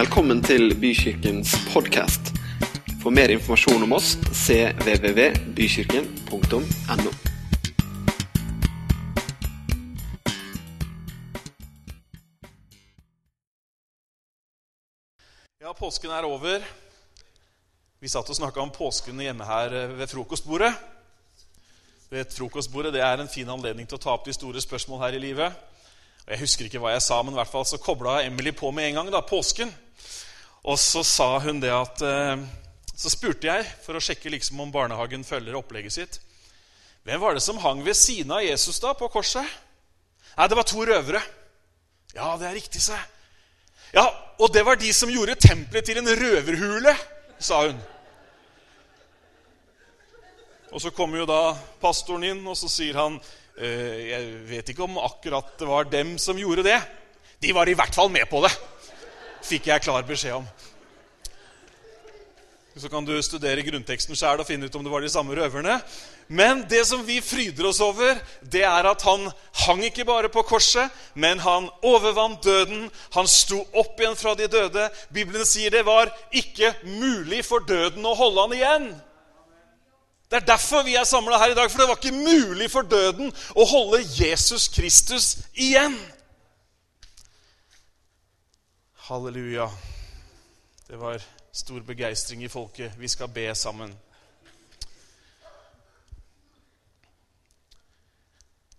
Velkommen til Bykirkens podkast. For mer informasjon om oss cvvvbykirken.no. Ja, påsken er over. Vi satt og snakka om påsken hjemme her eh, ved frokostbordet. Ved frokostbordet det er en fin anledning til å ta opp de store spørsmål her i livet. Og Jeg husker ikke hva jeg sa, men i hvert fall så kobla Emily på med en gang. da, Påsken. Og så sa hun det at eh, Så spurte jeg, for å sjekke liksom om barnehagen følger opplegget sitt Hvem var det som hang ved siden av Jesus da på korset? Nei, det var to røvere. Ja, det er riktig, sa jeg. Ja, og det var de som gjorde tempelet til en røverhule, sa hun. Og så kommer jo da pastoren inn, og så sier han «Eh, Jeg vet ikke om akkurat det var dem som gjorde det. De var i hvert fall med på det, fikk jeg klar beskjed om. Så kan du studere grunnteksten sjøl og finne ut om det var de samme røverne. Men det som vi fryder oss over, det er at han hang ikke bare på korset, men han overvant døden. Han sto opp igjen fra de døde. Bibelen sier det var ikke mulig for døden å holde han igjen. Det er derfor vi er samla her i dag, for det var ikke mulig for døden å holde Jesus Kristus igjen. Halleluja. Det var stor begeistring i folket. Vi skal be sammen.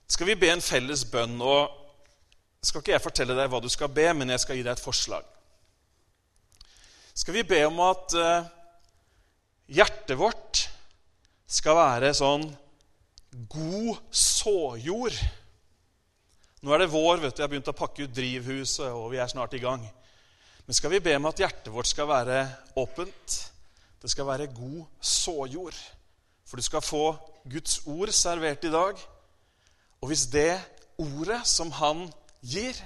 Skal vi be en felles bønn? og skal ikke jeg fortelle deg hva du skal be, men jeg skal gi deg et forslag. Skal vi be om at uh, hjertet vårt skal være sånn god såjord? Nå er det vår, vet du, jeg har begynt å pakke ut drivhuset, og vi er snart i gang. Men skal vi be om at hjertet vårt skal være åpent? Det skal være god såjord. For du skal få Guds ord servert i dag. Og hvis det ordet som han gir,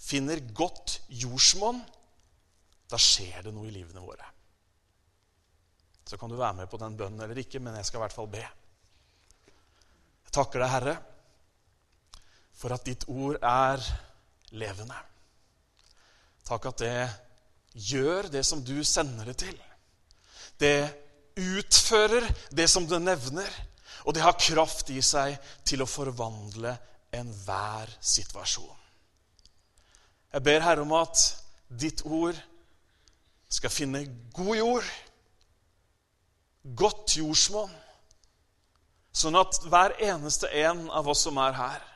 finner godt jordsmonn, da skjer det noe i livene våre. Så kan du være med på den bønnen eller ikke, men jeg skal i hvert fall be. Jeg takker deg, Herre, for at ditt ord er levende. Takk at det gjør det som du sender det til. Det utfører det som det nevner, og det har kraft i seg til å forvandle enhver situasjon. Jeg ber Herre om at ditt ord skal finne god jord, godt jordsmonn, sånn at hver eneste en av oss som er her,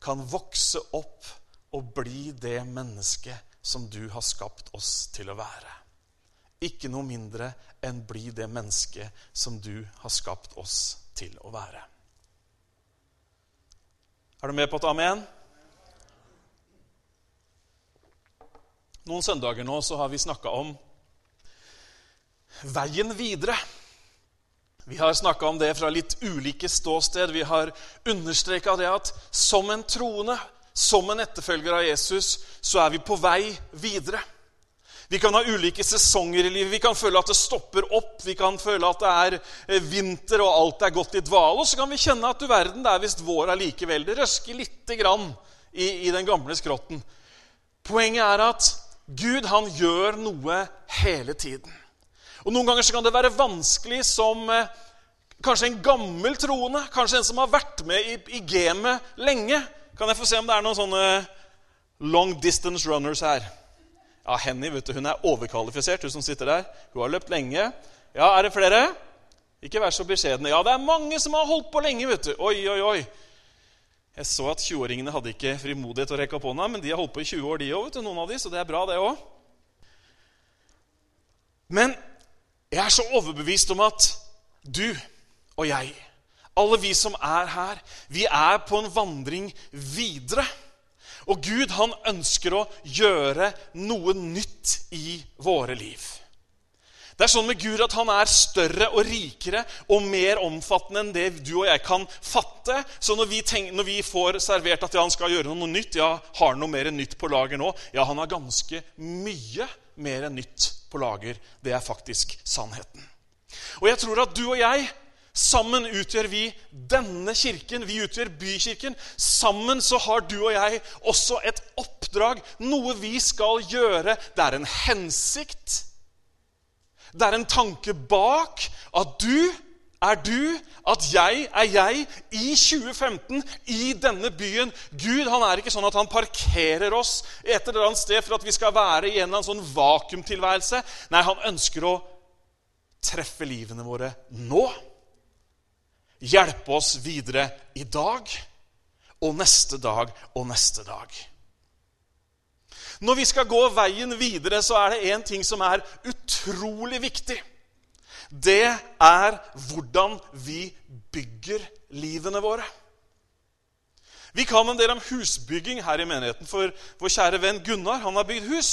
kan vokse opp og bli det mennesket som du har skapt oss til å være. Ikke noe mindre enn bli det mennesket som du har skapt oss til å være. Er du med på et amen? Noen søndager nå så har vi snakka om veien videre. Vi har snakka om det fra litt ulike ståsted. Vi har understreka det at som en troende, som en etterfølger av Jesus, så er vi på vei videre. Vi kan ha ulike sesonger i livet. Vi kan føle at det stopper opp. Vi kan føle at det er eh, vinter og alt er gått i dvale. Og så kan vi kjenne at du verden, det er visst vår allikevel. Det røsker lite grann i, i den gamle skrotten. Poenget er at Gud han gjør noe hele tiden. Og Noen ganger så kan det være vanskelig som eh, kanskje en gammel troende, kanskje en som har vært med i, i gamet lenge. Kan jeg få se om det er noen sånne long distance runners her? Ja, Henny hun er overkvalifisert, hun som sitter der. Hun har løpt lenge. Ja, Er det flere? Ikke vær så beskjedne. Ja, det er mange som har holdt på lenge. vet du. Oi, oi, oi. Jeg så at 20-åringene hadde ikke frimodighet til å rekke opp hånda, men de har holdt på i 20 år, de òg, noen av de, så det er bra, det òg. Men jeg er så overbevist om at du og jeg, alle vi som er her, vi er på en vandring videre. Og Gud han ønsker å gjøre noe nytt i våre liv. Det er sånn med Gud at han er større og rikere og mer omfattende enn det du og jeg kan fatte. Så når vi, tenker, når vi får servert at han skal gjøre noe nytt, ja, har han noe mer nytt på lager nå? Ja, han har ganske mye mer enn nytt på lager. Det er faktisk sannheten. Og jeg tror at du og jeg Sammen utgjør vi denne kirken. Vi utgjør bykirken. Sammen så har du og jeg også et oppdrag, noe vi skal gjøre. Det er en hensikt. Det er en tanke bak at du er du, at jeg er jeg, i 2015, i denne byen. Gud han er ikke sånn at han parkerer oss et eller annet sted for at vi skal være i en eller annen sånn vakuumtilværelse. Nei, han ønsker å treffe livene våre nå hjelpe oss videre i dag og neste dag og neste dag. Når vi skal gå veien videre, så er det én ting som er utrolig viktig. Det er hvordan vi bygger livene våre. Vi kan en del om husbygging her i menigheten, for vår kjære venn Gunnar han har bygd hus.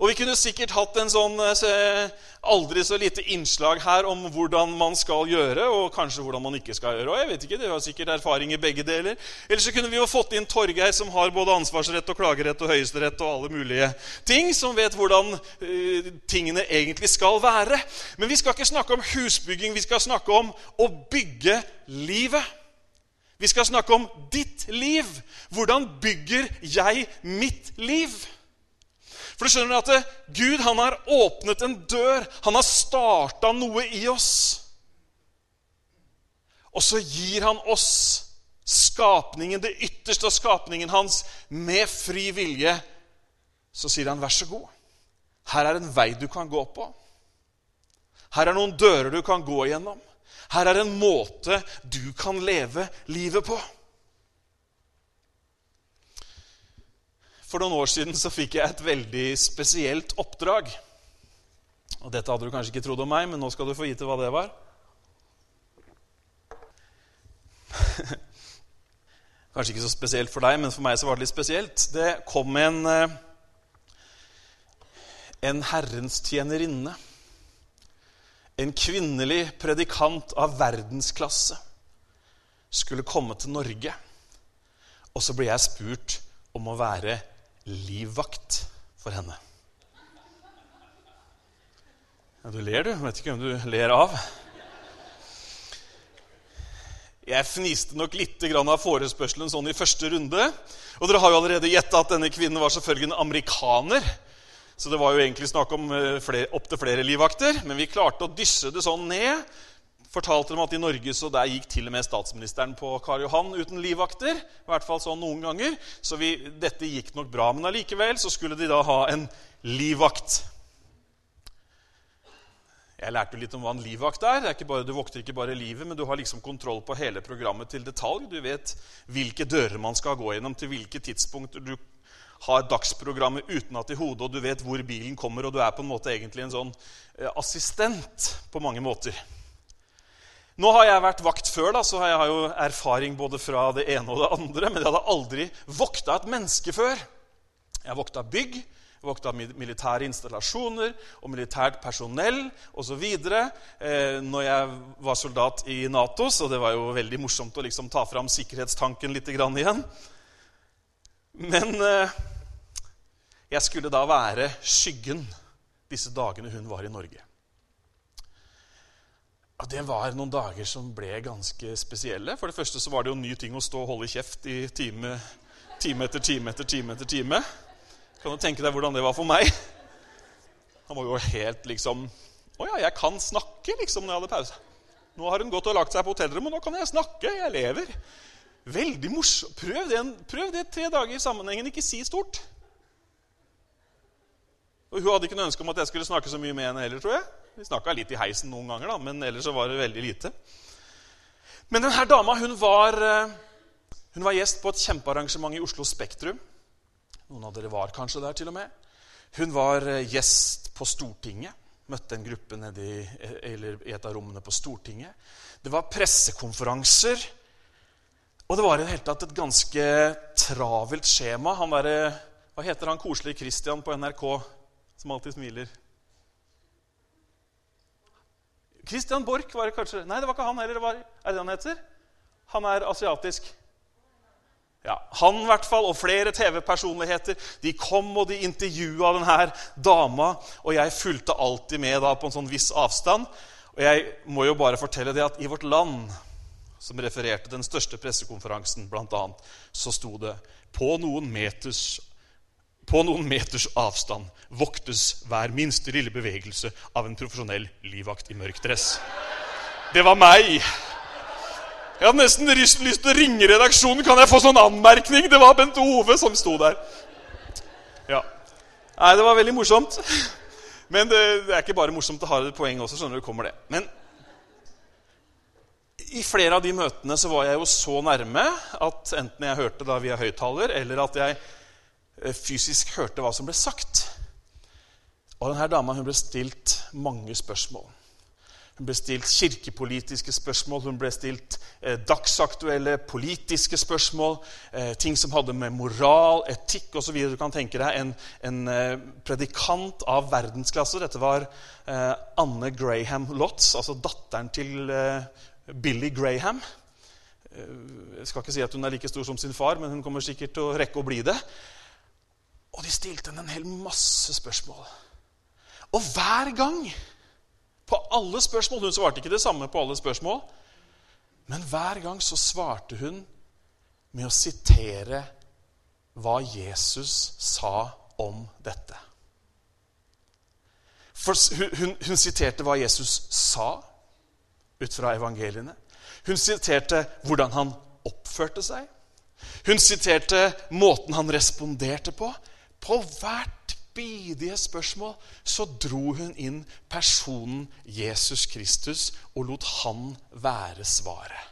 Og vi kunne sikkert hatt en sånn eh, aldri så lite innslag her om hvordan man skal gjøre, og kanskje hvordan man ikke skal gjøre. og jeg vet ikke, det har sikkert erfaring i begge deler. Eller så kunne vi jo fått inn Torgeir, som har både ansvarsrett og klagerett og høyesterett og alle mulige ting, som vet hvordan uh, tingene egentlig skal være. Men vi skal ikke snakke om husbygging, vi skal snakke om å bygge livet. Vi skal snakke om ditt liv. Hvordan bygger jeg mitt liv? For du skjønner at Gud han har åpnet en dør. Han har starta noe i oss. Og så gir han oss skapningen, det ytterste av skapningen hans, med fri vilje. Så sier han, 'Vær så god. Her er en vei du kan gå på.' Her er noen dører du kan gå gjennom. Her er en måte du kan leve livet på. For noen år siden så fikk jeg et veldig spesielt oppdrag. Og Dette hadde du kanskje ikke trodd om meg, men nå skal du få vite hva det var. kanskje ikke så spesielt for deg, men for meg så var det litt spesielt. Det kom en, eh, en Herrens tjenerinne. En kvinnelig predikant av verdensklasse skulle komme til Norge. Og så ble jeg spurt om å være livvakt for henne. Ja, du ler, du. Vet ikke om du ler av. Jeg fniste nok litt av forespørselen sånn i første runde. Og dere har jo allerede gjetta at denne kvinnen var selvfølgelig en amerikaner. Så det var jo egentlig snakk om eh, opptil flere livvakter. Men vi klarte å dysse det sånn ned fortalte dem at i Norge så der gikk til og med statsministeren på Karl Johan uten livvakter. I hvert fall sånn noen ganger. Så vi, dette gikk nok bra. Men allikevel så skulle de da ha en livvakt. Jeg lærte litt om hva en livvakt er. er bare, du vokter ikke bare livet, men du har liksom kontroll på hele programmet til detalj. Du vet hvilke dører man skal gå gjennom, til hvilke tidspunkter du har dagsprogrammet utenat i hodet, og du vet hvor bilen kommer, og du er på en måte egentlig en sånn eh, assistent på mange måter. Nå har jeg vært vakt før, da, så jeg har jo erfaring både fra det ene og det andre. Men jeg hadde aldri vokta et menneske før. Jeg vokta bygg, jeg vokta militære installasjoner og militært personell osv. Eh, når jeg var soldat i Nato, så det var jo veldig morsomt å liksom ta fram sikkerhetstanken litt igjen. Men eh, jeg skulle da være skyggen disse dagene hun var i Norge. Og Det var noen dager som ble ganske spesielle. For det første så var det jo ny ting å stå og holde kjeft i time, time etter time etter time. etter time. Kan du tenke deg hvordan det var for meg? Han var jo helt liksom Å ja, jeg kan snakke, liksom, når jeg hadde pause. Nå har hun gått og lagt seg på hotellrommet, nå kan jeg snakke. Jeg lever. Veldig morsomt. Prøv prøv det tre dager i sammenhengen. Ikke si stort. Og Hun hadde ikke noe ønske om at jeg skulle snakke så mye med henne heller, tror jeg. Vi snakka litt i heisen noen ganger, da, men ellers var det veldig lite. Men denne dama hun var, eh, hun var gjest på et kjempearrangement i Oslo Spektrum. Noen av dere var kanskje der, til og med. Hun var eh, gjest på Stortinget. Møtte en gruppe nede i, i et av rommene på Stortinget. Det var pressekonferanser. Og det var i det hele tatt et ganske travelt skjema. Han der, hva heter han koselige Christian på NRK som alltid smiler? Christian Borch var det kanskje Nei, det var ikke han heller. er det han heter? Han er asiatisk. Ja, Han i hvert fall, og flere TV-personligheter de kom og de intervjua denne dama. Og jeg fulgte alltid med da på en sånn viss avstand. Og jeg må jo bare fortelle det at i Vårt Land, som refererte den største pressekonferansen, blant annet, så sto det på noen meters på noen meters avstand voktes hver minste lille bevegelse av en profesjonell livvakt i mørk dress. Det var meg. Jeg hadde nesten lyst til å ringe redaksjonen. Kan jeg få sånn anmerkning? Det var Bent Ove som sto der. Ja. Nei, det var veldig morsomt. Men det, det er ikke bare morsomt, det har et poeng også. skjønner du, kommer det. Men i flere av de møtene så var jeg jo så nærme at enten jeg hørte da via høyttaler, eller at jeg fysisk hørte hva som ble sagt. Og denne dama ble stilt mange spørsmål. Hun ble stilt kirkepolitiske spørsmål, hun ble stilt eh, dagsaktuelle politiske spørsmål. Eh, ting som hadde med moral, etikk osv. Du kan tenke deg en, en eh, predikant av verdensklasse. Dette var eh, Anne Graham Lotz, altså datteren til eh, Billy Graham. Eh, jeg skal ikke si at hun er like stor som sin far, men hun kommer sikkert til å rekke å bli det. Og de stilte henne en hel masse spørsmål. Og hver gang på alle spørsmål. Hun svarte ikke det samme på alle spørsmål. Men hver gang så svarte hun med å sitere hva Jesus sa om dette. For hun, hun, hun siterte hva Jesus sa ut fra evangeliene. Hun siterte hvordan han oppførte seg. Hun siterte måten han responderte på. På hvert bidige spørsmål, så dro hun inn personen Jesus Kristus og lot han være svaret.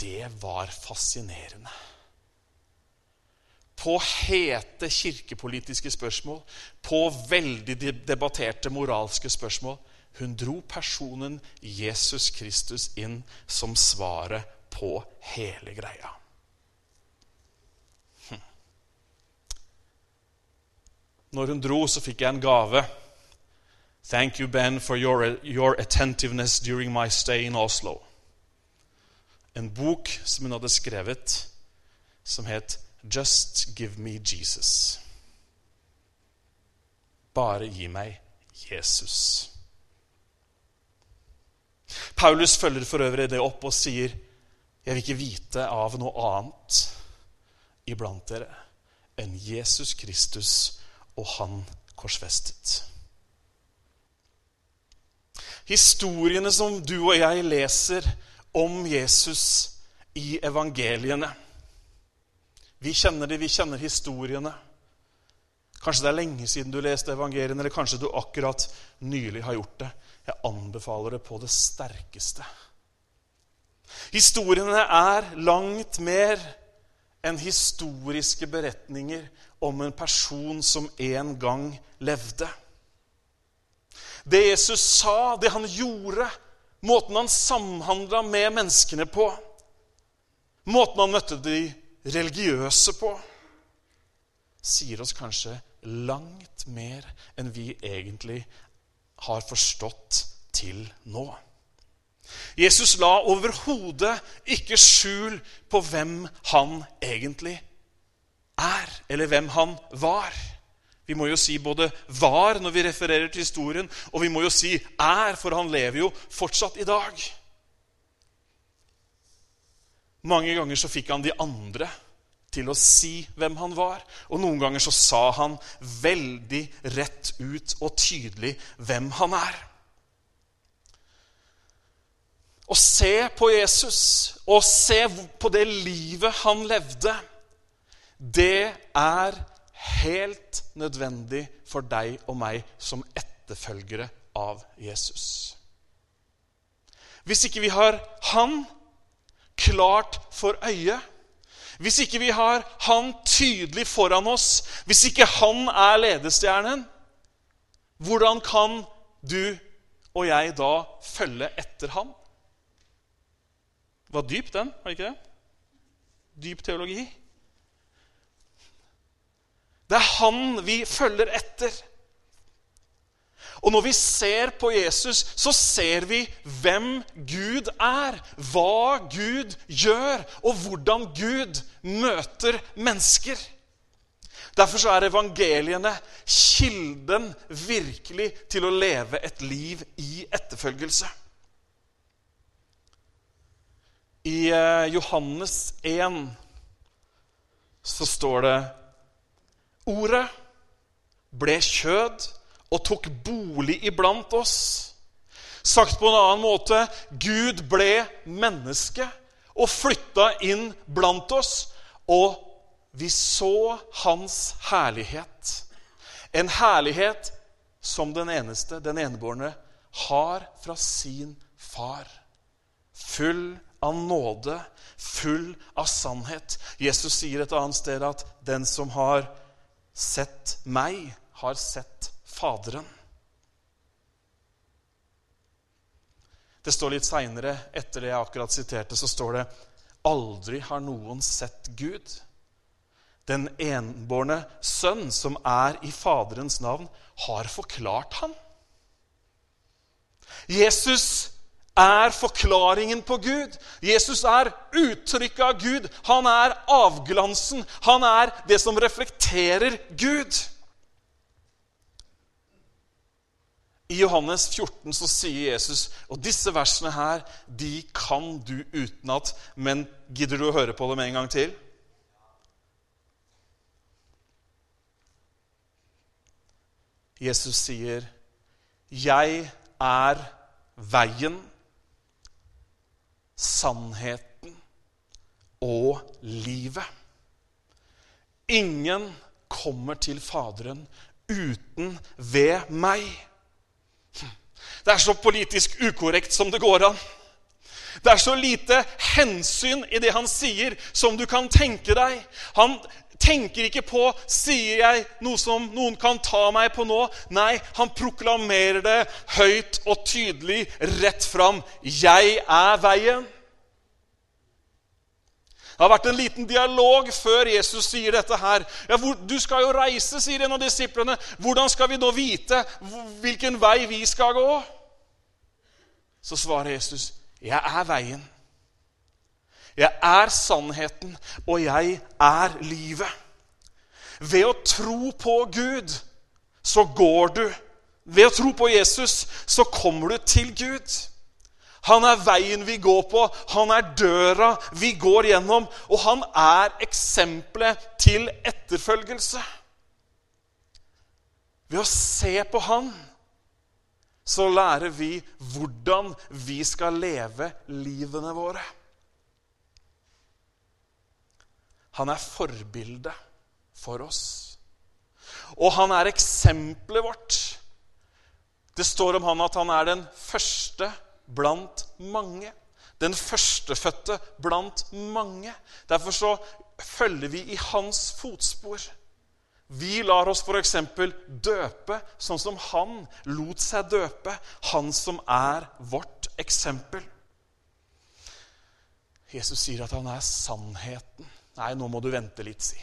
Det var fascinerende. På hete kirkepolitiske spørsmål, på veldig debatterte moralske spørsmål Hun dro personen Jesus Kristus inn som svaret på hele greia. Når hun dro, så fikk jeg en gave. Thank you, Ben, for your, your attentiveness during my stay in Oslo. En bok som hun hadde skrevet, som het Just Give Me Jesus. Bare gi meg Jesus. Paulus følger for øvrig det opp og sier, 'Jeg vil ikke vite av noe annet iblant dere enn Jesus Kristus' og han korsfestet. Historiene som du og jeg leser om Jesus i evangeliene Vi kjenner de, vi kjenner historiene. Kanskje det er lenge siden du leste evangeliene, eller kanskje du akkurat nylig har gjort det. Jeg anbefaler det på det sterkeste. Historiene er langt mer enn historiske beretninger om en person som en gang levde. Det Jesus sa, det han gjorde, måten han samhandla med menneskene på, måten han møtte de religiøse på, sier oss kanskje langt mer enn vi egentlig har forstått til nå. Jesus la overhodet ikke skjul på hvem han egentlig er, eller hvem han var. Vi må jo si både 'var' når vi refererer til historien, og vi må jo si 'er', for han lever jo fortsatt i dag. Mange ganger så fikk han de andre til å si hvem han var. Og noen ganger så sa han veldig rett ut og tydelig hvem han er. Å se på Jesus og se på det livet han levde, det er helt nødvendig for deg og meg som etterfølgere av Jesus. Hvis ikke vi har han klart for øyet, hvis ikke vi har han tydelig foran oss, hvis ikke han er ledestjernen, hvordan kan du og jeg da følge etter han? Det var dyp, den. Var det ikke det? Dyp teologi. Det er han vi følger etter. Og når vi ser på Jesus, så ser vi hvem Gud er, hva Gud gjør, og hvordan Gud møter mennesker. Derfor så er evangeliene kilden virkelig til å leve et liv i etterfølgelse. I eh, Johannes 1 så står det Ordet ble kjød og tok bolig iblant oss. Sagt på en annen måte Gud ble menneske og flytta inn blant oss. Og vi så hans herlighet. En herlighet som den eneste, den enebårne, har fra sin far. Full av nåde, full av sannhet. Jesus sier et annet sted at 'den som har sett meg, har sett Faderen'. Det står litt seinere, etter det jeg akkurat siterte, så står det 'Aldri har noen sett Gud'. Den enbårne sønn, som er i Faderens navn, har forklart ham. Jesus er forklaringen på Gud. Jesus er uttrykket av Gud. Han er avglansen. Han er det som reflekterer Gud. I Johannes 14 så sier Jesus Og disse versene her, de kan du utenat. Men gidder du å høre på dem en gang til? Jesus sier, 'Jeg er veien' sannheten og livet. Ingen kommer til Faderen uten ved meg. Det er så politisk ukorrekt som det går an. Det er så lite hensyn i det han sier, som du kan tenke deg. Han tenker ikke på sier jeg noe som noen kan ta meg på nå. Nei, han proklamerer det høyt og tydelig rett fram. Jeg er veien. Det har vært en liten dialog før Jesus sier dette her. Ja, hvor, 'Du skal jo reise', sier en av disiplene. 'Hvordan skal vi da vite hvilken vei vi skal gå?' Så svarer Jesus, 'Jeg er veien.' Jeg er sannheten, og jeg er livet. Ved å tro på Gud så går du. Ved å tro på Jesus så kommer du til Gud. Han er veien vi går på, han er døra vi går gjennom, og han er eksempelet til etterfølgelse. Ved å se på han så lærer vi hvordan vi skal leve livene våre. Han er forbildet for oss. Og han er eksempelet vårt. Det står om han at han er den første blant mange. Den førstefødte blant mange. Derfor så følger vi i hans fotspor. Vi lar oss f.eks. døpe sånn som han lot seg døpe. Han som er vårt eksempel. Jesus sier at han er sannheten. Nei, nå må du vente litt, si.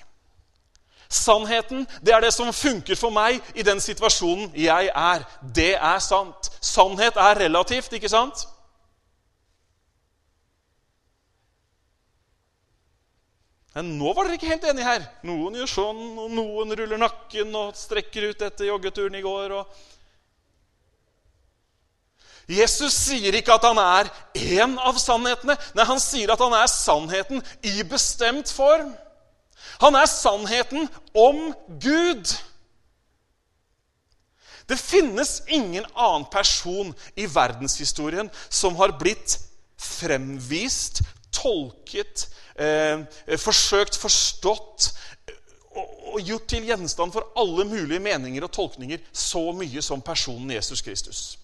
Sannheten, det er det som funker for meg i den situasjonen jeg er. Det er sant. Sannhet er relativt, ikke sant? Men nå var dere ikke helt enige her. Noen gjør sånn, og noen ruller nakken og strekker ut etter joggeturen i går. og... Jesus sier ikke at han er én av sannhetene. Nei, han sier at han er sannheten i bestemt form. Han er sannheten om Gud. Det finnes ingen annen person i verdenshistorien som har blitt fremvist, tolket, eh, forsøkt forstått og, og gjort til gjenstand for alle mulige meninger og tolkninger så mye som personen Jesus Kristus.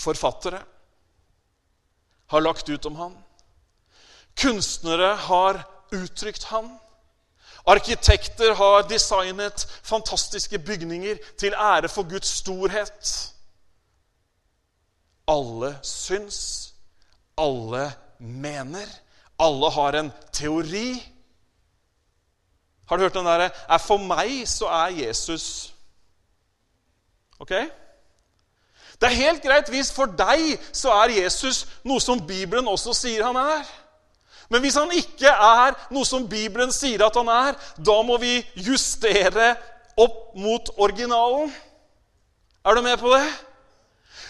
Forfattere har lagt ut om han. Kunstnere har uttrykt han. Arkitekter har designet fantastiske bygninger til ære for Guds storhet. Alle syns, alle mener, alle har en teori. Har du hørt den derre 'For meg så er Jesus' Ok? Det er helt greit hvis for deg så er Jesus noe som Bibelen også sier han er. Men hvis han ikke er noe som Bibelen sier at han er, da må vi justere opp mot originalen. Er du med på det?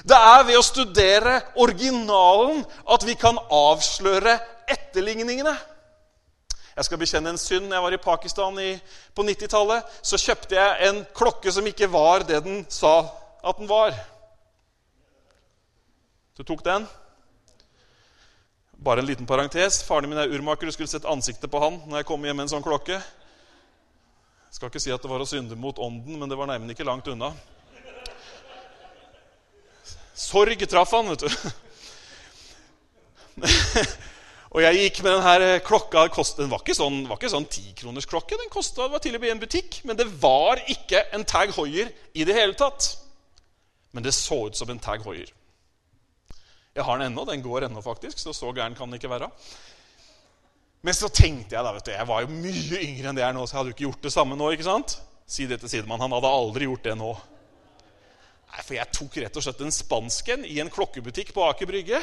Det er ved å studere originalen at vi kan avsløre etterligningene. Jeg skal bekjenne en synd. Jeg var i Pakistan i, på 90-tallet. Så kjøpte jeg en klokke som ikke var det den sa at den var. Du tok den? Bare en liten parentes. Faren min er urmaker. Du skulle sett ansiktet på han når jeg kom hjem med en sånn klokke. Jeg skal ikke si at det var å synde mot ånden, men det var neimen ikke langt unna. Sorg traff han, vet du. og jeg gikk med denne klokka. Den var ikke sånn, var ikke sånn tikronersklokke. Den kostet, det var til og med i en butikk, men det var ikke en Tag Hoier i det hele tatt. Men det så ut som en Tag Hoier. Jeg har den ennå. Den går ennå, faktisk. Så så gæren kan den ikke være. Men så tenkte jeg da, vet du, jeg var jo mye yngre enn det jeg er nå, så jeg hadde jo ikke gjort det samme nå. ikke sant? Si det til sidemann. Han hadde aldri gjort det nå. Nei, For jeg tok rett og slett en spansken i en klokkebutikk på Aker Brygge.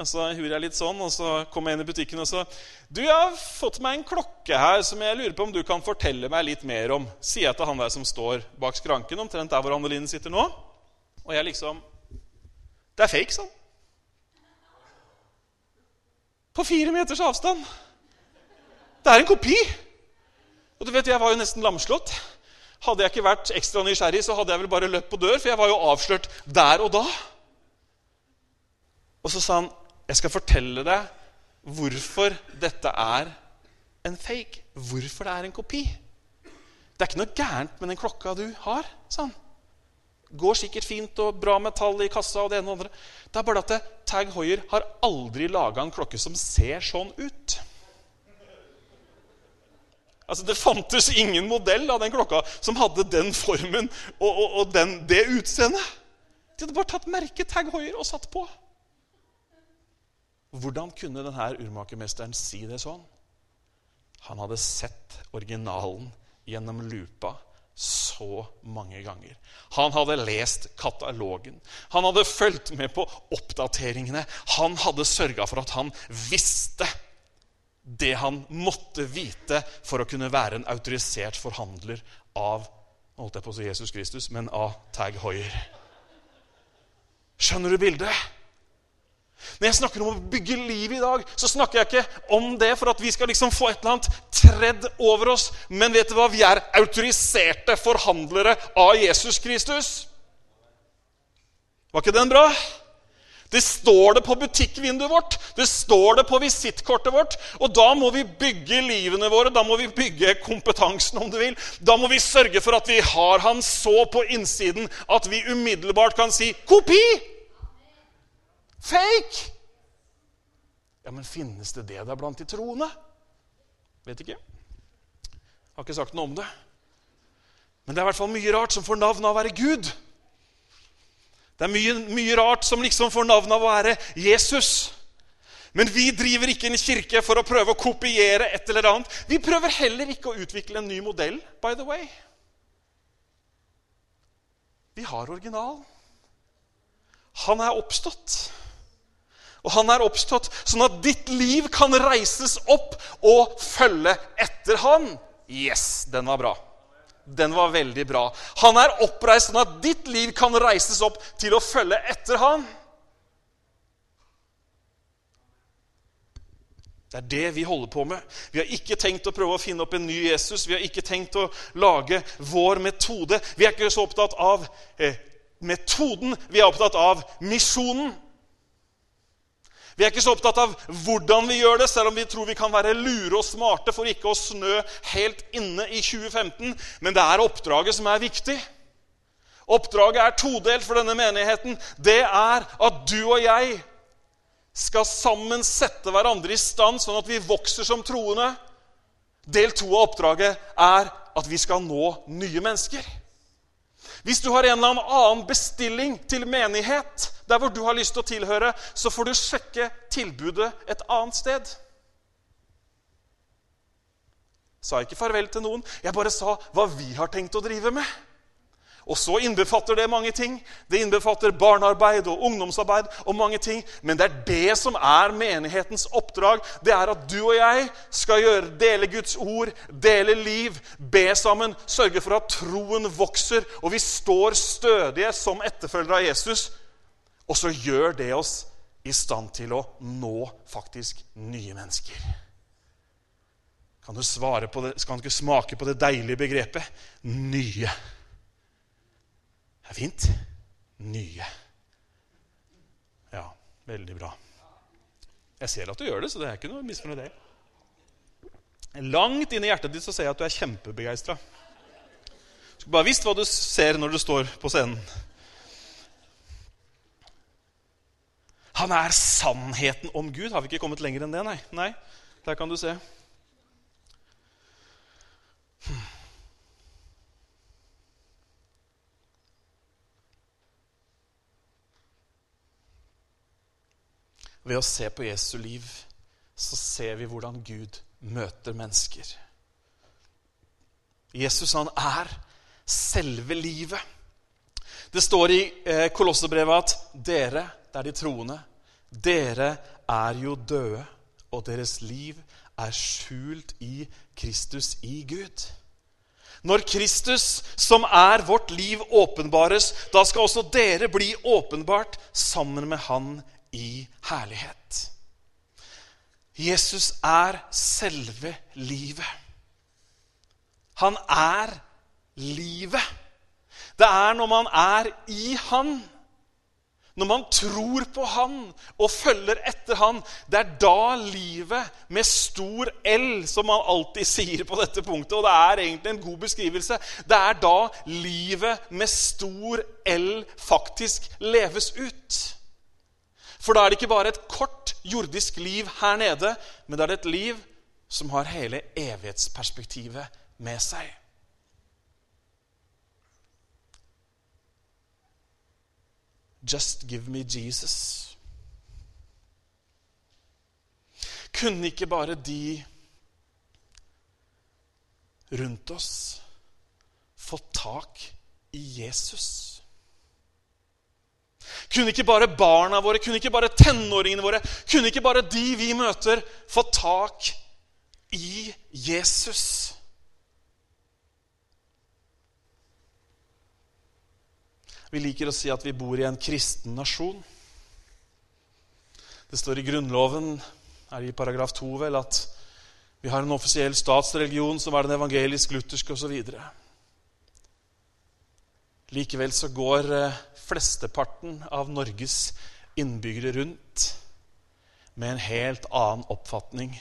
Og så gjorde jeg litt sånn, og så kom jeg inn i butikken og så Du, jeg har fått meg en klokke her som jeg lurer på om du kan fortelle meg litt mer om. Sier jeg til han der som står bak skranken, omtrent der hvor Anne sitter nå. Og jeg liksom det er fake, sånn. På fire meters avstand. Det er en kopi. Og du vet, Jeg var jo nesten lamslått. Hadde jeg ikke vært ekstra nysgjerrig, så hadde jeg vel bare løpt på dør, for jeg var jo avslørt der og da. Og så sa han, 'Jeg skal fortelle deg hvorfor dette er en fake. Hvorfor det er en kopi.' Det er ikke noe gærent med den klokka du har, sa han. Går sikkert fint og bra metall i kassa. og Det ene og det andre. Det er bare at Tag Hoier har aldri laga en klokke som ser sånn ut. Altså, Det fantes ingen modell av den klokka som hadde den formen og, og, og den, det utseendet. De hadde bare tatt merket Tag Hoier og satt på. Hvordan kunne denne urmakermesteren si det sånn? Han hadde sett originalen gjennom lupa så mange ganger. Han hadde lest katalogen. Han hadde fulgt med på oppdateringene. Han hadde sørga for at han visste det han måtte vite for å kunne være en autorisert forhandler av holdt jeg på å si Jesus Kristus, men av Tag Hoier. Skjønner du bildet? Når jeg snakker om å bygge liv i dag, så snakker jeg ikke om det for at vi skal liksom få et eller annet tredd over oss. Men vet du hva? Vi er autoriserte forhandlere av Jesus Kristus. Var ikke den bra? Det står det på butikkvinduet vårt, det står det på visittkortet vårt. Og da må vi bygge livene våre, da må vi bygge kompetansen, om du vil. Da må vi sørge for at vi har Han så på innsiden at vi umiddelbart kan si 'kopi'! Fake! Ja, men finnes det det der blant de troende? Vet ikke. Har ikke sagt noe om det. Men det er i hvert fall mye rart som får navn av å være Gud. Det er mye, mye rart som liksom får navn av å være Jesus. Men vi driver ikke en kirke for å prøve å kopiere et eller annet. Vi prøver heller ikke å utvikle en ny modell, by the way. Vi har originalen. Han er oppstått. Og han er oppstått, sånn at ditt liv kan reises opp og følge etter han. Yes, den var bra. Den var veldig bra. Han er oppreist sånn at ditt liv kan reises opp til å følge etter han. Det er det vi holder på med. Vi har ikke tenkt å prøve å finne opp en ny Jesus. Vi har ikke tenkt å lage vår metode. Vi er ikke så opptatt av eh, metoden, vi er opptatt av misjonen. Vi er ikke så opptatt av hvordan vi gjør det, selv om vi tror vi kan være lure og smarte for ikke å snø helt inne i 2015. Men det er oppdraget som er viktig. Oppdraget er todelt for denne menigheten. Det er at du og jeg skal sammen sette hverandre i stand, sånn at vi vokser som troende. Del to av oppdraget er at vi skal nå nye mennesker. Hvis du har en eller annen bestilling til menighet, der hvor du har lyst til å tilhøre, så får du sjekke tilbudet et annet sted. Sa ikke farvel til noen. Jeg bare sa hva vi har tenkt å drive med. Og så innbefatter det mange ting. Det innbefatter barnearbeid og ungdomsarbeid og mange ting. Men det er det som er menighetens oppdrag. Det er at du og jeg skal gjøre, dele Guds ord, dele liv, be sammen, sørge for at troen vokser, og vi står stødige som etterfølgere av Jesus. Og så gjør det oss i stand til å nå faktisk nye mennesker. Kan du, svare på det, kan du ikke smake på det deilige begrepet nye? Det er fint. Nye. Ja, veldig bra. Jeg ser at du gjør det, så det er ikke noe misfornøyd det. Langt inn i hjertet ditt så ser jeg at du er kjempebegeistra. Skulle bare visst hva du ser når du står på scenen. Han er sannheten om Gud. Har vi ikke kommet lenger enn det? Nei. nei. Der kan du se. Hmm. Ved å se på Jesu liv så ser vi hvordan Gud møter mennesker. Jesus han er selve livet. Det står i eh, Kolossebrevet at dere, det er de troende, dere er jo døde, og deres liv er skjult i Kristus, i Gud. Når Kristus, som er vårt liv, åpenbares, da skal også dere bli åpenbart sammen med Han i herlighet. Jesus er selve livet. Han er livet. Det er når man er i Han, når man tror på Han og følger etter Han, det er da livet med stor L, som man alltid sier på dette punktet, og det er egentlig en god beskrivelse, det er da livet med stor L faktisk leves ut. For da er det ikke bare et kort jordisk liv her nede, men da er det et liv som har hele evighetsperspektivet med seg. Just give me Jesus. Kunne ikke bare de rundt oss fått tak i Jesus? Kunne ikke bare barna våre, kunne ikke bare tenåringene våre, kunne ikke bare de vi møter, få tak i Jesus? Vi liker å si at vi bor i en kristen nasjon. Det står i Grunnloven, er det i paragraf 2 vel, at vi har en offisiell statsreligion som er den evangelisk-lutherske osv. Likevel så går eh, flesteparten av Norges innbyggere rundt med en helt annen oppfatning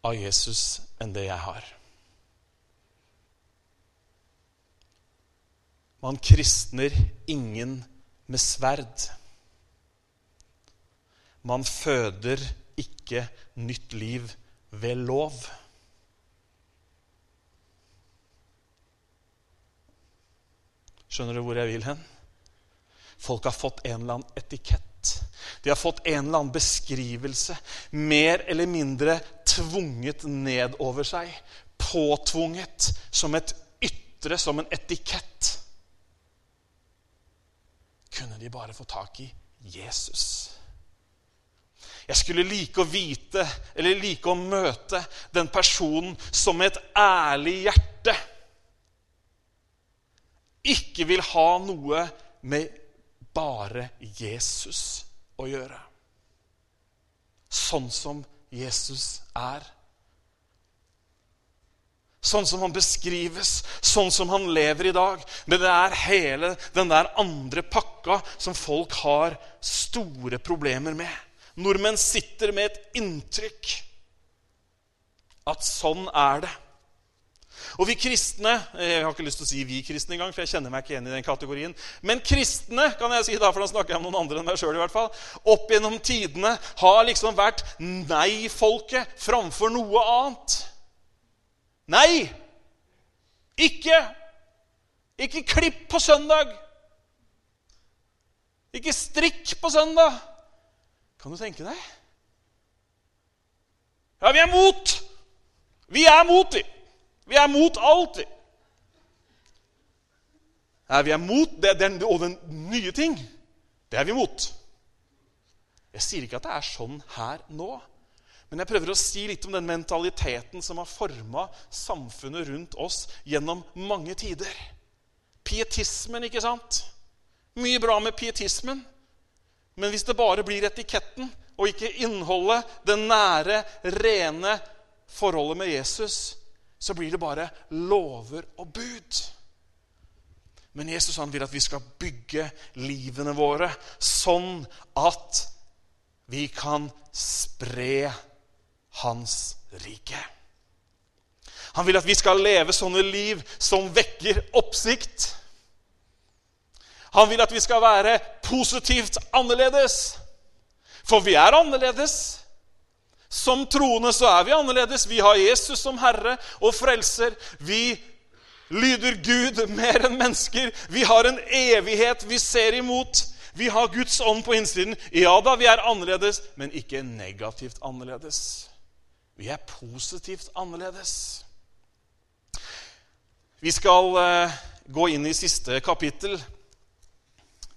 av Jesus enn det jeg har. Man kristner ingen med sverd. Man føder ikke nytt liv ved lov. Skjønner du hvor jeg vil hen? Folk har fått en eller annen etikett. De har fått en eller annen beskrivelse, mer eller mindre tvunget ned over seg. Påtvunget som et ytre, som en etikett. Kunne de bare få tak i Jesus? Jeg skulle like å vite, eller like å møte, den personen som med et ærlig hjerte ikke vil ha noe med bare Jesus å gjøre. Sånn som Jesus er. Sånn som han beskrives, sånn som han lever i dag. Men det er hele den der andre pakka som folk har store problemer med. Nordmenn sitter med et inntrykk at sånn er det. Og vi kristne Jeg har ikke lyst til å si vi kristne engang, for jeg kjenner meg ikke igjen i den kategorien. Men kristne, kan jeg si da, for da snakker jeg om noen andre enn meg sjøl, i hvert fall, opp gjennom tidene har liksom vært nei-folket framfor noe annet. Nei! Ikke! Ikke klipp på søndag! Ikke strikk på søndag! Kan du tenke deg? Ja, vi er mot! Vi er mot dem! Vi er mot alt, er vi er mot det, den, og den nye ting, det er vi mot. Jeg sier ikke at det er sånn her nå. Men jeg prøver å si litt om den mentaliteten som har forma samfunnet rundt oss gjennom mange tider. Pietismen, ikke sant? Mye bra med pietismen. Men hvis det bare blir etiketten og ikke innholdet, det nære, rene forholdet med Jesus, så blir det bare lover og bud. Men Jesus han vil at vi skal bygge livene våre sånn at vi kan spre hans rike. Han vil at vi skal leve sånne liv som vekker oppsikt. Han vil at vi skal være positivt annerledes. For vi er annerledes. Som troende så er vi annerledes. Vi har Jesus som Herre og Frelser. Vi lyder Gud mer enn mennesker. Vi har en evighet vi ser imot. Vi har Guds ånd på innsiden. Ja da, vi er annerledes, men ikke negativt annerledes. Vi er positivt annerledes. Vi skal eh, gå inn i siste kapittel.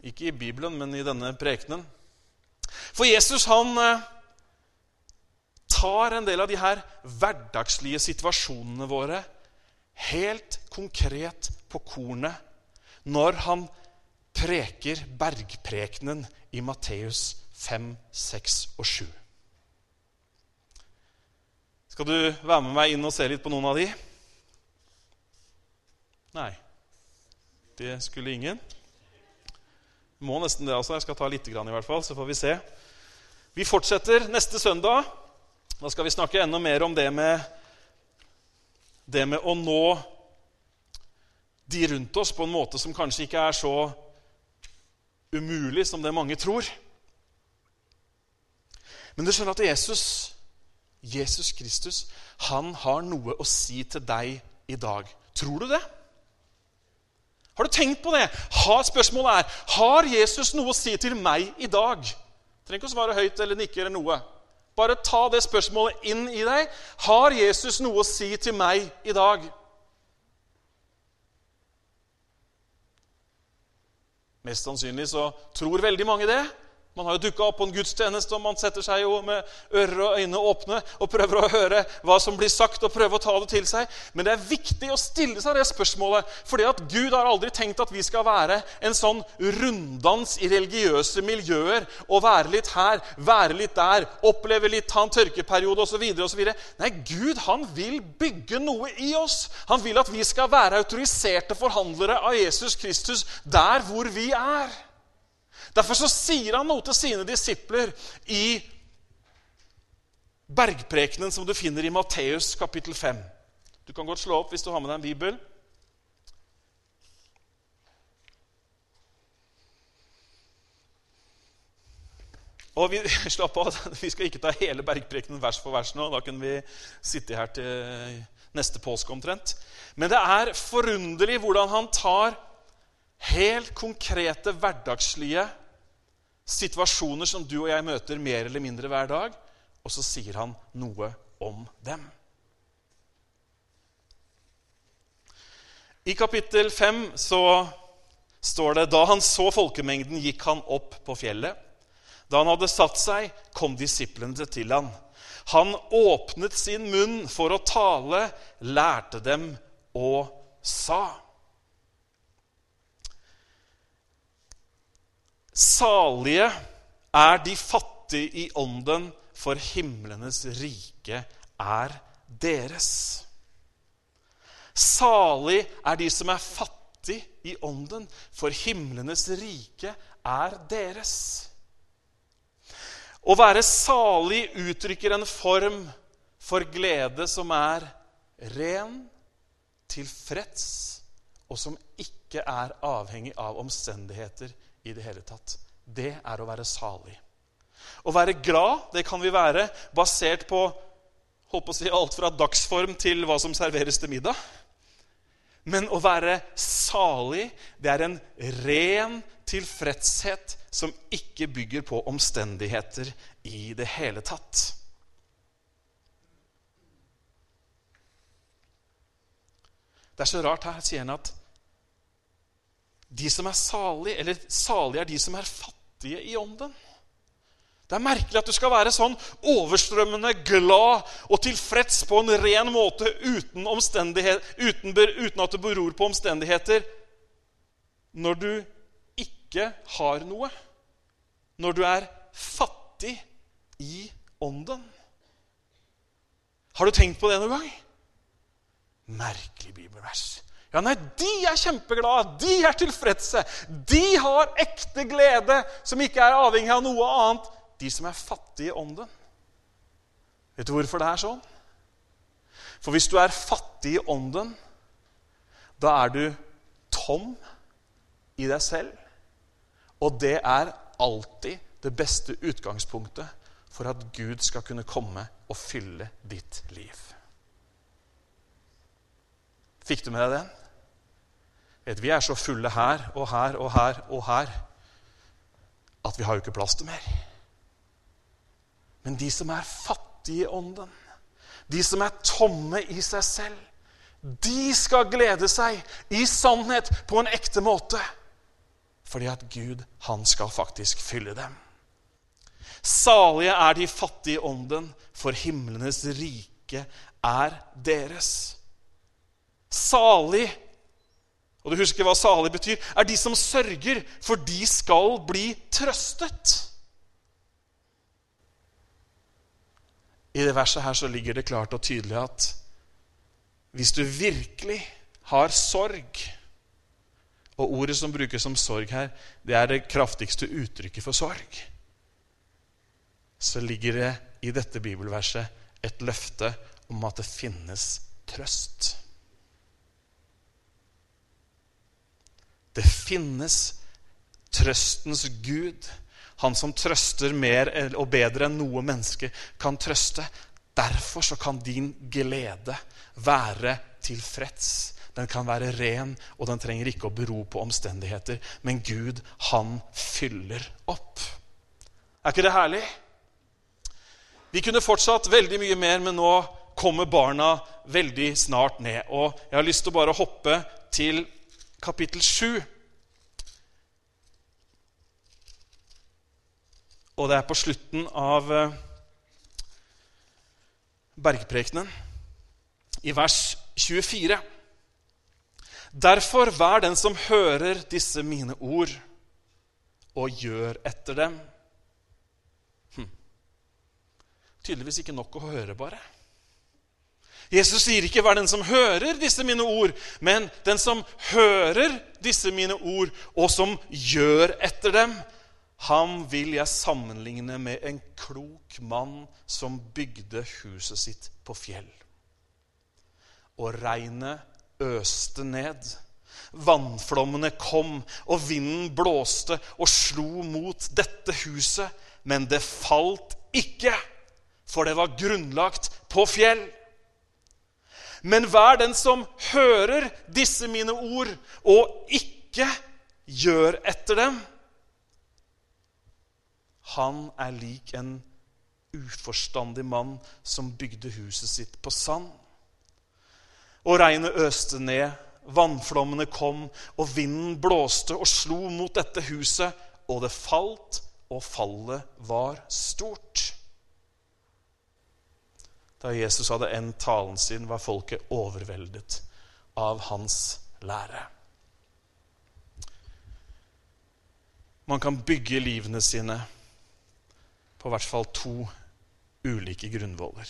Ikke i Bibelen, men i denne prekenen. For Jesus han eh, tar en del av de her hverdagslige situasjonene våre helt konkret på kornet når han preker bergprekenen i Matteus 5, 6 og 7. Skal du være med meg inn og se litt på noen av de? Nei. Det skulle ingen. Må nesten det, altså. Jeg skal ta litt, i hvert fall, så får vi se. Vi fortsetter neste søndag. Da skal vi snakke enda mer om det med, det med å nå de rundt oss på en måte som kanskje ikke er så umulig som det mange tror. Men du skjønner at Jesus, Jesus Kristus, han har noe å si til deg i dag. Tror du det? Har du tenkt på det? Har, spørsmålet er har Jesus noe å si til meg i dag. Trenger ikke å svare høyt eller nikke eller noe. Bare ta det spørsmålet inn i deg. Har Jesus noe å si til meg i dag? Mest sannsynlig så tror veldig mange det. Man har jo dukka opp på en gudstjeneste, og man setter seg jo med ører og øyne åpne og prøver å høre hva som blir sagt, og prøver å ta det til seg. Men det er viktig å stille seg det spørsmålet, fordi at Gud har aldri tenkt at vi skal være en sånn runddans i religiøse miljøer og være litt her, være litt der, oppleve litt, ta en tørkeperiode osv. Nei, Gud han vil bygge noe i oss. Han vil at vi skal være autoriserte forhandlere av Jesus Kristus der hvor vi er. Derfor så sier han noe til sine disipler i bergprekenen som du finner i Matteus kapittel 5. Du kan godt slå opp hvis du har med deg en bibel. Og vi, slapp av, vi skal ikke ta hele bergprekenen vers for vers nå. Da kunne vi sitte her til neste påske omtrent. Men det er forunderlig hvordan han tar helt konkrete, hverdagslige situasjoner som du og jeg møter mer eller mindre hver dag, og så sier han noe om dem. I kapittel 5 så står det da han så folkemengden, gikk han opp på fjellet. Da han hadde satt seg, kom disiplene til han. Han åpnet sin munn for å tale, lærte dem og sa. Salige er de fattige i ånden, for himlenes rike er deres. Salig er de som er fattige i ånden, for himlenes rike er deres. Å være salig uttrykker en form for glede som er ren, tilfreds, og som ikke er avhengig av omstendigheter i det hele tatt. Det er å være salig. Å være glad det kan vi være basert på holdt på å si, alt fra dagsform til hva som serveres til middag. Men å være salig, det er en ren tilfredshet som ikke bygger på omstendigheter i det hele tatt. Det er så rart her, sier han at de som er salige, eller salige er de som er fattige i ånden. Det er merkelig at du skal være sånn overstrømmende glad og tilfreds på en ren måte uten, uten, uten at det beror på omstendigheter, når du ikke har noe. Når du er fattig i ånden. Har du tenkt på det noen gang? Merkelig bibelvers. Ja, nei, De er kjempeglade, de er tilfredse. De har ekte glede som ikke er avhengig av noe annet. De som er fattige i ånden. Vet du hvorfor det er sånn? For hvis du er fattig i ånden, da er du tom i deg selv. Og det er alltid det beste utgangspunktet for at Gud skal kunne komme og fylle ditt liv. Fikk du med deg den? Vet, vi er så fulle her og her og her og her at vi har jo ikke plass til mer. Men de som er fattige i ånden, de som er tomme i seg selv, de skal glede seg i sannhet på en ekte måte. Fordi at Gud, han skal faktisk fylle dem. Salige er de fattige i ånden, for himlenes rike er deres. Salig, og du husker hva salig betyr, er de som sørger, for de skal bli trøstet. I det verset her så ligger det klart og tydelig at hvis du virkelig har sorg Og ordet som brukes som sorg her, det er det kraftigste uttrykket for sorg. Så ligger det i dette bibelverset et løfte om at det finnes trøst. Det finnes trøstens Gud han som trøster mer og bedre enn noe menneske kan trøste. Derfor så kan din glede være tilfreds. Den kan være ren, og den trenger ikke å bero på omstendigheter. Men Gud, han fyller opp. Er ikke det herlig? Vi kunne fortsatt veldig mye mer, men nå kommer barna veldig snart ned. Og jeg har lyst til å bare hoppe til kapittel 7. Og det er på slutten av eh, bergprekenen, i vers 24. Derfor vær den som hører disse mine ord, og gjør etter dem. Hm. Tydeligvis ikke nok å høre, bare. Jesus sier ikke 'vær den som hører disse mine ord', men 'den som hører disse mine ord, og som gjør etter dem'. Ham vil jeg sammenligne med en klok mann som bygde huset sitt på fjell. Og regnet øste ned. Vannflommene kom, og vinden blåste og slo mot dette huset. Men det falt ikke, for det var grunnlagt på fjell. Men vær den som hører disse mine ord, og ikke gjør etter dem han er lik en uforstandig mann som bygde huset sitt på sand. Og regnet øste ned, vannflommene kom, og vinden blåste og slo mot dette huset, og det falt, og fallet var stort. Da Jesus hadde endt talen sin, var folket overveldet av hans lære. Man kan bygge livene sine på hvert fall to ulike grunnvoller.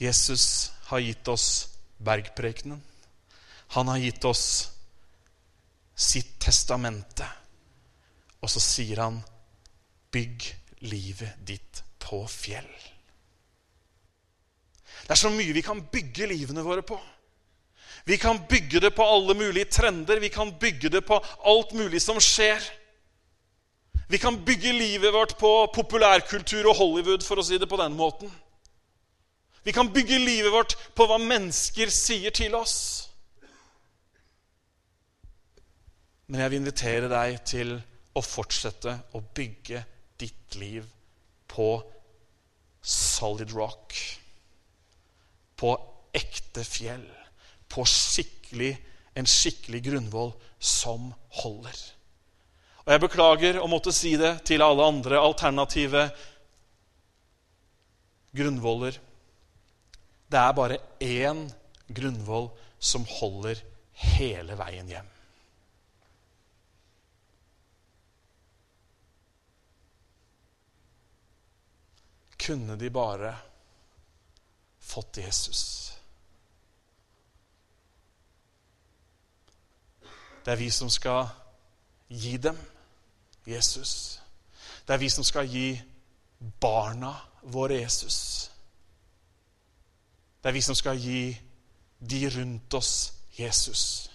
Jesus har gitt oss bergprekenen. Han har gitt oss sitt testamente. Og så sier han, 'Bygg livet ditt på fjell'. Det er så mye vi kan bygge livene våre på. Vi kan bygge det på alle mulige trender, vi kan bygge det på alt mulig som skjer. Vi kan bygge livet vårt på populærkultur og Hollywood, for å si det på den måten. Vi kan bygge livet vårt på hva mennesker sier til oss. Men jeg vil invitere deg til å fortsette å bygge ditt liv på solid rock. På ekte fjell. På skikkelig, en skikkelig grunnvoll som holder. Og jeg beklager å måtte si det til alle andre alternative grunnvoller. Det er bare én grunnvoll som holder hele veien hjem. Kunne de bare fått Jesus? Det er vi som skal gi dem Jesus. Det er vi som skal gi barna våre Jesus. Det er vi som skal gi de rundt oss Jesus.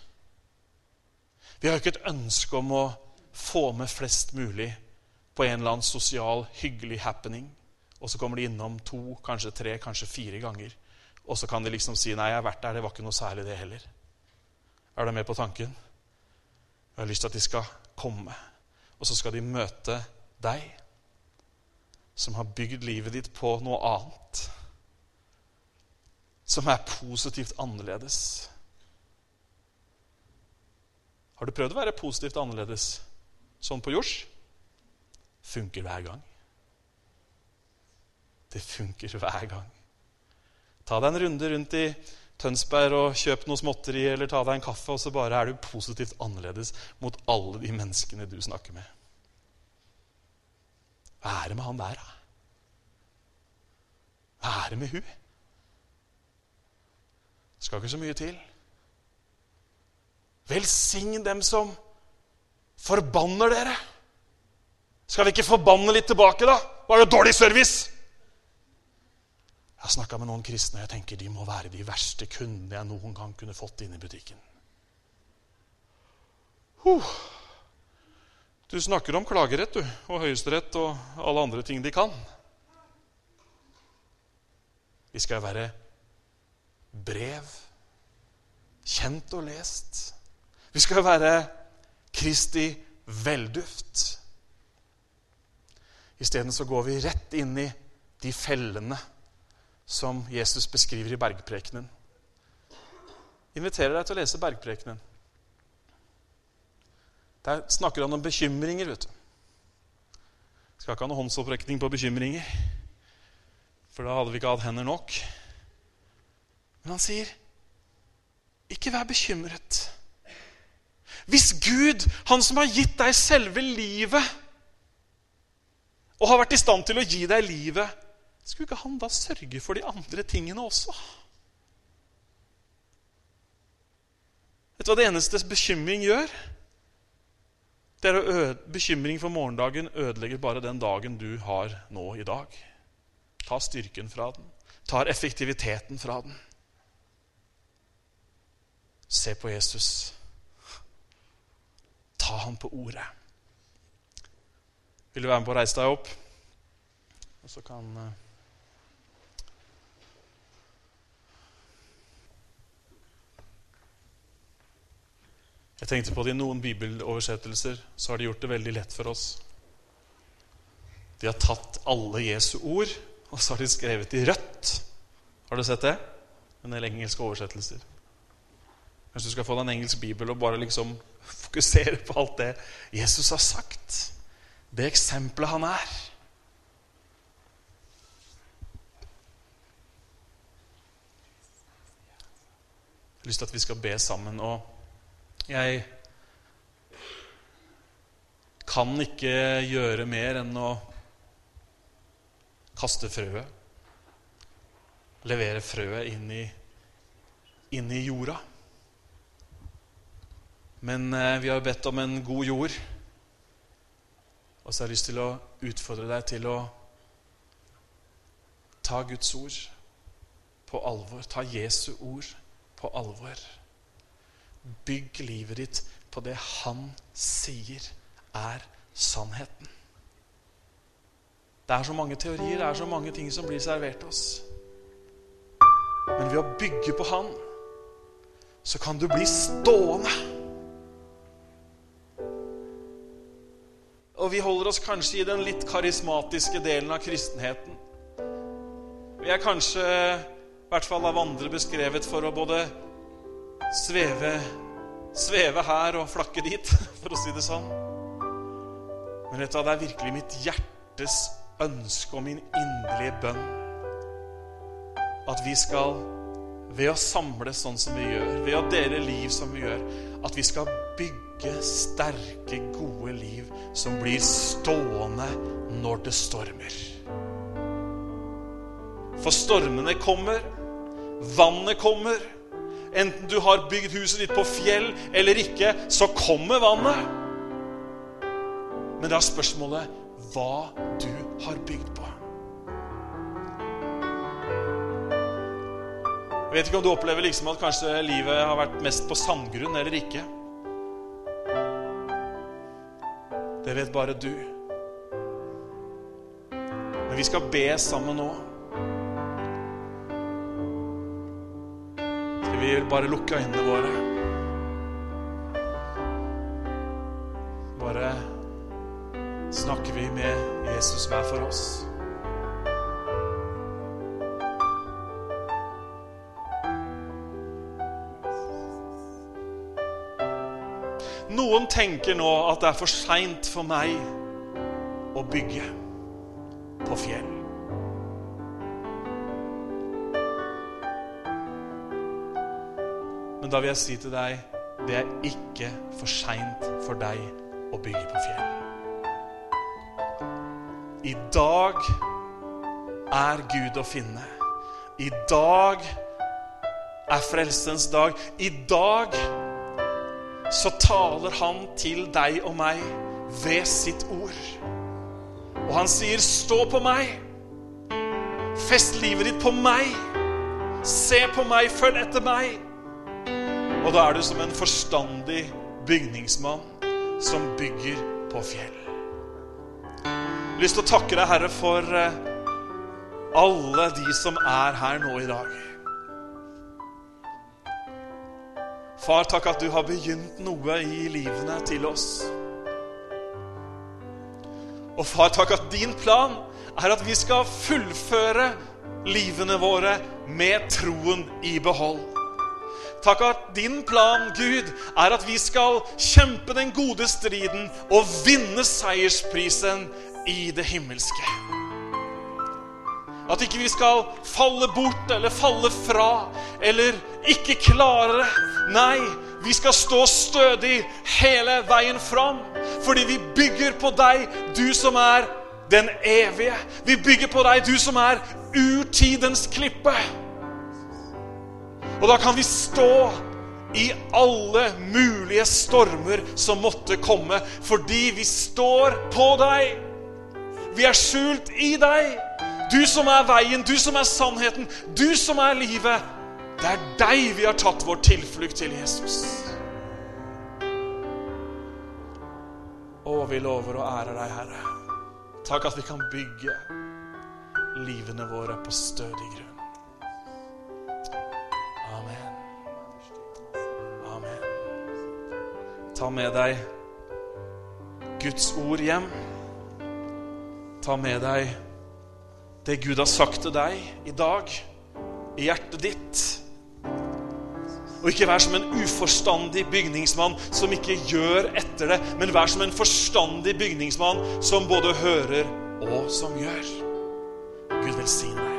Vi har ikke et ønske om å få med flest mulig på en eller annen sosial, hyggelig happening. Og så kommer de innom to, kanskje tre, kanskje fire ganger. Og så kan de liksom si 'Nei, jeg har vært der. Det var ikke noe særlig, det heller'. Er du med på tanken? Jeg har lyst til at de skal komme, og så skal de møte deg, som har bygd livet ditt på noe annet. Som er positivt annerledes. Har du prøvd å være positivt annerledes sånn på jords? Funker hver gang. Det funker hver gang. Ta deg en runde rundt i Tønsberg og kjøp noe småtteri eller ta deg en kaffe, og så bare er du positivt annerledes mot alle de menneskene du snakker med. Hva er det med han der, da? Hva er det med hun? Det skal ikke så mye til. Velsign dem som forbanner dere. Skal vi ikke forbanne litt tilbake, da? Var det dårlig service? Jeg har snakka med noen kristne, og jeg tenker de må være de verste kundene jeg noen gang kunne fått inn i butikken. Huh. Du snakker om klagerett du, og Høyesterett og alle andre ting de kan. Vi skal være brev, kjent og lest. Vi skal være Kristi velduft. Isteden så går vi rett inn i de fellene som Jesus beskriver i bergprekenen. inviterer deg til å lese bergprekenen. Der snakker han om bekymringer. vet du. Skal ikke ha noen håndsopprekning på bekymringer, for da hadde vi ikke hatt hender nok. Men han sier, 'Ikke vær bekymret'. Hvis Gud, han som har gitt deg selve livet, og har vært i stand til å gi deg livet, skulle ikke han da sørge for de andre tingene også? Vet du hva det eneste bekymring gjør? Det er å Bekymring for morgendagen ødelegger bare den dagen du har nå i dag. Ta styrken fra den. Tar effektiviteten fra den. Se på Jesus. Ta ham på ordet. Vil du være med på å reise deg opp? Og så kan Jeg tenkte på at I noen bibeloversettelser så har de gjort det veldig lett for oss. De har tatt alle Jesu ord, og så har de skrevet i rødt. Har du sett det? En del engelske oversettelser. Kanskje du skal få deg en engelsk bibel og bare liksom fokusere på alt det Jesus har sagt. Det eksempelet han er. Jeg har lyst til at vi skal be sammen. og jeg kan ikke gjøre mer enn å kaste frøet. Levere frøet inn i, inn i jorda. Men eh, vi har bedt om en god jord. Og så har jeg lyst til å utfordre deg til å ta Guds ord på alvor. Ta Jesu ord på alvor. Bygg livet ditt på det han sier er sannheten. Det er så mange teorier, det er så mange ting som blir servert oss. Men ved å bygge på Han, så kan du bli stående. Og vi holder oss kanskje i den litt karismatiske delen av kristenheten. Vi er kanskje, i hvert fall av andre, beskrevet for å både sveve sveve her og flakke dit, for å si det sånn. Men vet du det er virkelig mitt hjertes ønske og min inderlige bønn at vi skal, ved å samles sånn som vi gjør, ved å dele liv som vi gjør, at vi skal bygge sterke, gode liv som blir stående når det stormer. For stormene kommer, vannet kommer. Enten du har bygd huset ditt på fjell eller ikke, så kommer vannet. Men det er spørsmålet hva du har bygd på. Jeg vet ikke om du opplever liksom at kanskje livet har vært mest på sandgrunn eller ikke. Det vet bare du. Men vi skal be sammen nå. Skal vil bare lukke øynene våre? Bare snakker vi med Jesus hver for oss. Noen tenker nå at det er for seint for meg å bygge på fjell. Men da vil jeg si til deg det er ikke for seint for deg å bygge på fjell. I dag er Gud å finne. I dag er frelsens dag. I dag så taler han til deg og meg ved sitt ord. Og han sier, 'Stå på meg. Fest livet ditt på meg. Se på meg. Følg etter meg.' Og da er du som en forstandig bygningsmann som bygger på fjell. Jeg har lyst til å takke deg, Herre, for eh, alle de som er her nå i dag. Far, takk at du har begynt noe i livene til oss. Og far, takk at din plan er at vi skal fullføre livene våre med troen i behold. Takk at din plan, Gud, er at vi skal kjempe den gode striden og vinne seiersprisen i det himmelske. At ikke vi skal falle bort eller falle fra eller ikke klare det. Nei, vi skal stå stødig hele veien fram. Fordi vi bygger på deg, du som er den evige. Vi bygger på deg, du som er urtidens klippe. Og da kan vi stå i alle mulige stormer som måtte komme, fordi vi står på deg. Vi er skjult i deg. Du som er veien, du som er sannheten, du som er livet. Det er deg vi har tatt vår tilflukt til, Jesus. Og vi lover og ærer deg, Herre. Takk at vi kan bygge livene våre på stødig grunn. Ta med deg Guds ord hjem. Ta med deg det Gud har sagt til deg i dag, i hjertet ditt. Og ikke vær som en uforstandig bygningsmann som ikke gjør etter det, men vær som en forstandig bygningsmann som både hører og som gjør. Gud velsigne